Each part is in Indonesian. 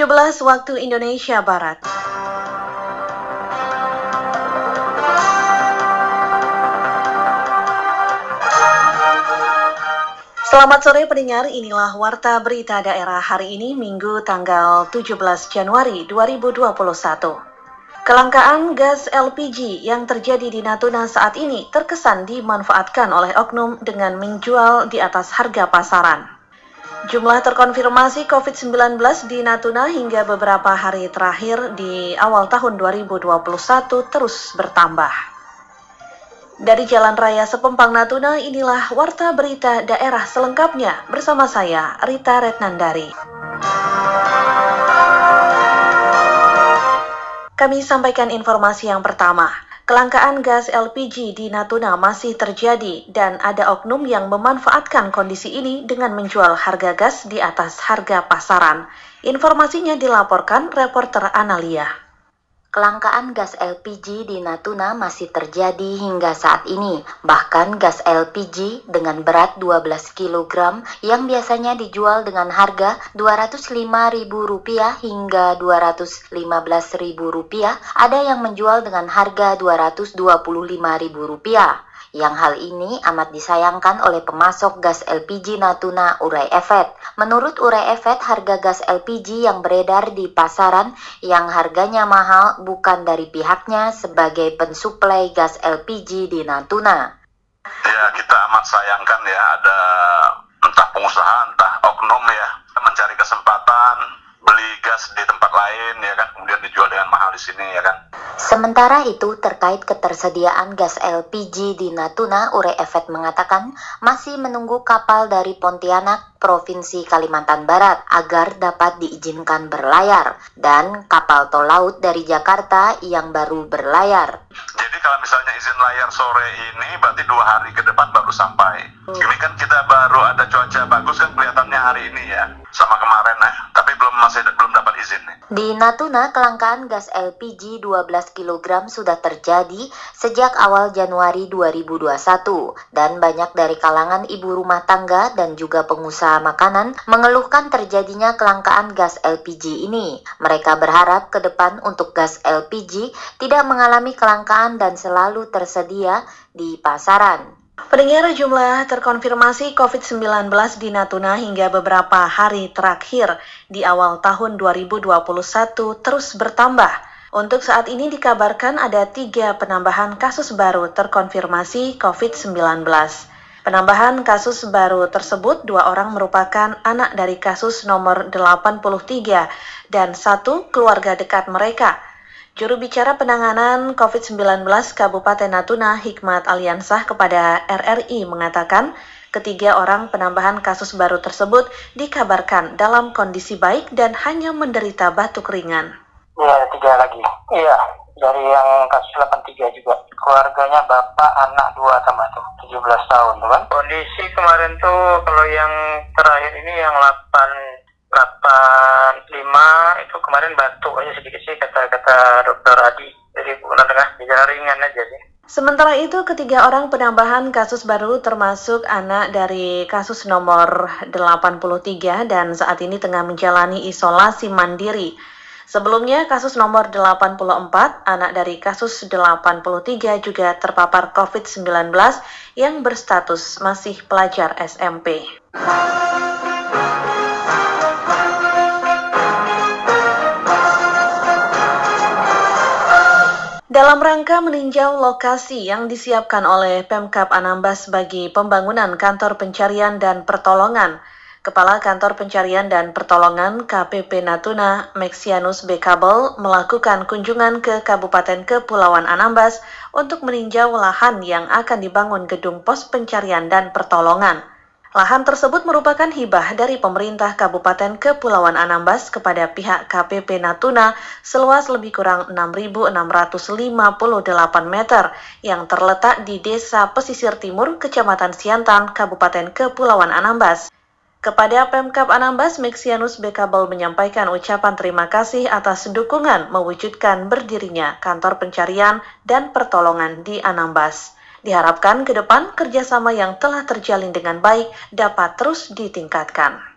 17 waktu Indonesia Barat. Selamat sore pendengar, inilah Warta Berita Daerah hari ini Minggu tanggal 17 Januari 2021. Kelangkaan gas LPG yang terjadi di Natuna saat ini terkesan dimanfaatkan oleh oknum dengan menjual di atas harga pasaran. Jumlah terkonfirmasi COVID-19 di Natuna hingga beberapa hari terakhir di awal tahun 2021 terus bertambah. Dari Jalan Raya Sepempang Natuna, inilah Warta Berita Daerah selengkapnya bersama saya, Rita Retnandari. Kami sampaikan informasi yang pertama. Kelangkaan gas LPG di Natuna masih terjadi dan ada oknum yang memanfaatkan kondisi ini dengan menjual harga gas di atas harga pasaran. Informasinya dilaporkan reporter Analia. Kelangkaan gas LPG di Natuna masih terjadi hingga saat ini. Bahkan gas LPG dengan berat 12 kg yang biasanya dijual dengan harga Rp205.000 hingga Rp215.000 ada yang menjual dengan harga Rp225.000 yang hal ini amat disayangkan oleh pemasok gas LPG Natuna Urai Efet. Menurut Urai Efet, harga gas LPG yang beredar di pasaran yang harganya mahal bukan dari pihaknya sebagai pensuplai gas LPG di Natuna. Ya, kita amat sayangkan ya ada entah pengusaha, entah oknum ya mencari kesempatan beli gas di tempat lain ya kan kemudian dijual dengan mahal di sini ya kan Sementara itu, terkait ketersediaan gas LPG di Natuna, Ure Efet mengatakan masih menunggu kapal dari Pontianak, Provinsi Kalimantan Barat agar dapat diizinkan berlayar dan kapal tol laut dari Jakarta yang baru berlayar. Jadi kalau misalnya izin layar sore ini berarti dua hari ke depan baru sampai. Hmm. Ini kan kita baru ada cuaca bagus kan kelihatannya hari ini ya sama kemarin ya, masih belum dapat izin nih. Di Natuna, kelangkaan gas LPG 12 kg sudah terjadi sejak awal Januari 2021 dan banyak dari kalangan ibu rumah tangga dan juga pengusaha makanan mengeluhkan terjadinya kelangkaan gas LPG ini. Mereka berharap ke depan untuk gas LPG tidak mengalami kelangkaan dan selalu tersedia di pasaran. Pendengar jumlah terkonfirmasi COVID-19 di Natuna hingga beberapa hari terakhir di awal tahun 2021 terus bertambah. Untuk saat ini dikabarkan ada tiga penambahan kasus baru terkonfirmasi COVID-19. Penambahan kasus baru tersebut dua orang merupakan anak dari kasus nomor 83 dan satu keluarga dekat mereka – Juru bicara penanganan COVID-19 Kabupaten Natuna Hikmat Aliansah kepada RRI mengatakan ketiga orang penambahan kasus baru tersebut dikabarkan dalam kondisi baik dan hanya menderita batuk ringan. Iya, tiga lagi. Iya, dari yang kasus 83 juga. Keluarganya bapak, anak dua sama tuh, 17 tahun, kan? Kondisi kemarin tuh kalau yang terakhir ini yang 8 85 itu kemarin batuk aja sedikit sih kata-kata dokter Adi jadi bukan tengah gejala ringan aja sih Sementara itu, ketiga orang penambahan kasus baru termasuk anak dari kasus nomor 83 dan saat ini tengah menjalani isolasi mandiri. Sebelumnya, kasus nomor 84, anak dari kasus 83 juga terpapar COVID-19 yang berstatus masih pelajar SMP. Dalam rangka meninjau lokasi yang disiapkan oleh Pemkap Anambas bagi pembangunan kantor pencarian dan pertolongan, Kepala Kantor Pencarian dan Pertolongan KPP Natuna, Maxianus B. Kabel, melakukan kunjungan ke Kabupaten Kepulauan Anambas untuk meninjau lahan yang akan dibangun gedung pos pencarian dan pertolongan. Lahan tersebut merupakan hibah dari pemerintah Kabupaten Kepulauan Anambas kepada pihak KPP Natuna seluas lebih kurang 6.658 meter yang terletak di Desa Pesisir Timur, Kecamatan Siantan, Kabupaten Kepulauan Anambas. Kepada Pemkap Anambas, Mexianus Bekabel menyampaikan ucapan terima kasih atas dukungan mewujudkan berdirinya kantor pencarian dan pertolongan di Anambas. Diharapkan ke depan kerjasama yang telah terjalin dengan baik dapat terus ditingkatkan.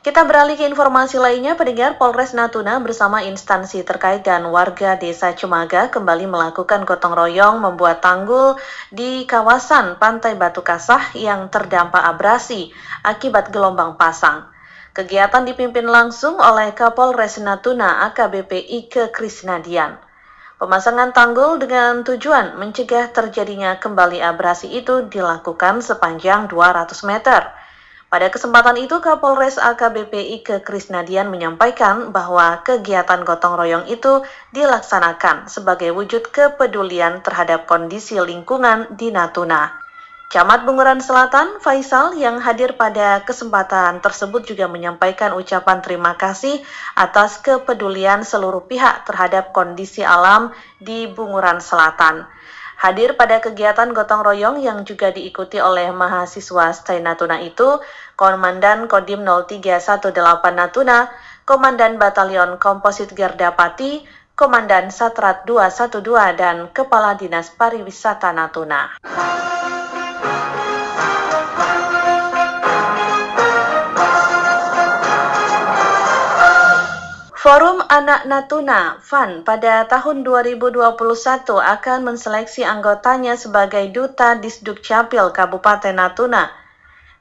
Kita beralih ke informasi lainnya, pendengar Polres Natuna bersama instansi terkait dan warga desa Cemaga kembali melakukan gotong royong membuat tanggul di kawasan Pantai Batu Kasah yang terdampak abrasi akibat gelombang pasang. Kegiatan dipimpin langsung oleh Kapolres Natuna AKBP Ike Krisnadian. Pemasangan tanggul dengan tujuan mencegah terjadinya kembali abrasi itu dilakukan sepanjang 200 meter. Pada kesempatan itu, Kapolres AKBP Ike Krisnadian menyampaikan bahwa kegiatan gotong royong itu dilaksanakan sebagai wujud kepedulian terhadap kondisi lingkungan di Natuna. Camat Bunguran Selatan, Faisal, yang hadir pada kesempatan tersebut juga menyampaikan ucapan terima kasih atas kepedulian seluruh pihak terhadap kondisi alam di Bunguran Selatan. Hadir pada kegiatan gotong royong yang juga diikuti oleh mahasiswa Stay Natuna itu, Komandan Kodim 0318 Natuna, Komandan Batalion Komposit Garda Pati, Komandan Satrat 212, dan Kepala Dinas Pariwisata Natuna. Forum Anak Natuna FAN pada tahun 2021 akan menseleksi anggotanya sebagai Duta Disduk Capil Kabupaten Natuna.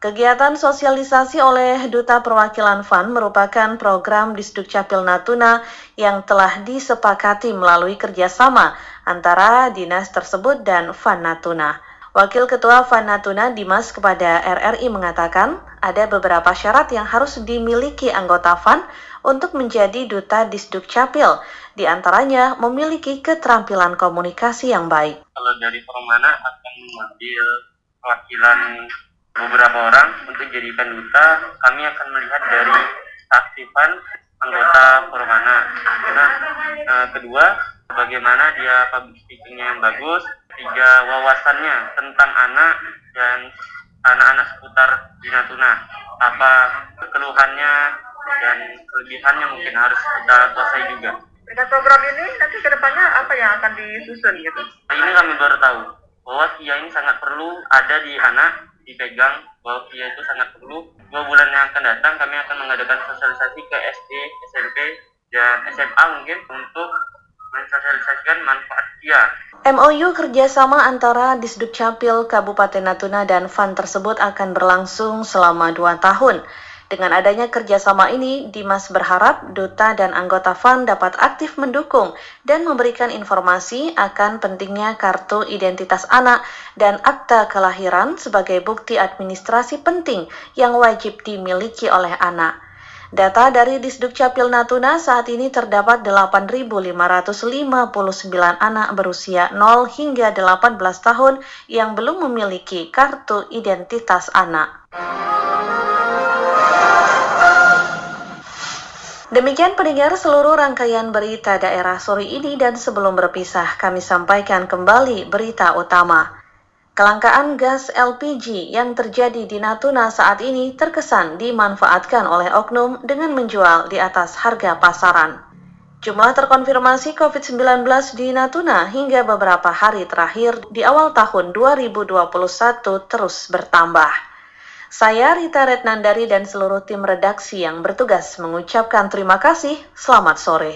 Kegiatan sosialisasi oleh Duta Perwakilan FAN merupakan program Disduk Capil Natuna yang telah disepakati melalui kerjasama antara dinas tersebut dan FAN Natuna. Wakil Ketua FAN Natuna Dimas kepada RRI mengatakan ada beberapa syarat yang harus dimiliki anggota FAN untuk menjadi duta Disduk Capil, di antaranya memiliki keterampilan komunikasi yang baik. Kalau dari Permana akan mengambil perwakilan beberapa orang untuk jadikan duta, kami akan melihat dari keaktifan anggota Permana. Nah, eh, kedua, bagaimana dia public speakingnya yang bagus, tiga wawasannya tentang anak dan anak-anak seputar di Natuna, apa keluhannya, dan kelebihannya mungkin harus kita kuasai juga. Dengan program ini nanti ke depannya apa yang akan disusun gitu? Ini kami baru tahu bahwa Kia ini sangat perlu ada di anak dipegang bahwa Kia itu sangat perlu dua bulan yang akan datang kami akan mengadakan sosialisasi ke SD, SMP, dan SMA mungkin untuk mensosialisasikan manfaat Kia. MOU kerjasama antara Disduk Capil Kabupaten Natuna dan FAN tersebut akan berlangsung selama dua tahun. Dengan adanya kerjasama ini, Dimas berharap duta dan anggota FAN dapat aktif mendukung dan memberikan informasi akan pentingnya kartu identitas anak dan akta kelahiran sebagai bukti administrasi penting yang wajib dimiliki oleh anak. Data dari Disduk Capil Natuna saat ini terdapat 8.559 anak berusia 0 hingga 18 tahun yang belum memiliki kartu identitas anak. Demikian pendengar seluruh rangkaian berita daerah sore ini dan sebelum berpisah kami sampaikan kembali berita utama. Kelangkaan gas LPG yang terjadi di Natuna saat ini terkesan dimanfaatkan oleh oknum dengan menjual di atas harga pasaran. Jumlah terkonfirmasi COVID-19 di Natuna hingga beberapa hari terakhir di awal tahun 2021 terus bertambah. Saya Rita Retnandari dan seluruh tim redaksi yang bertugas mengucapkan terima kasih. Selamat sore.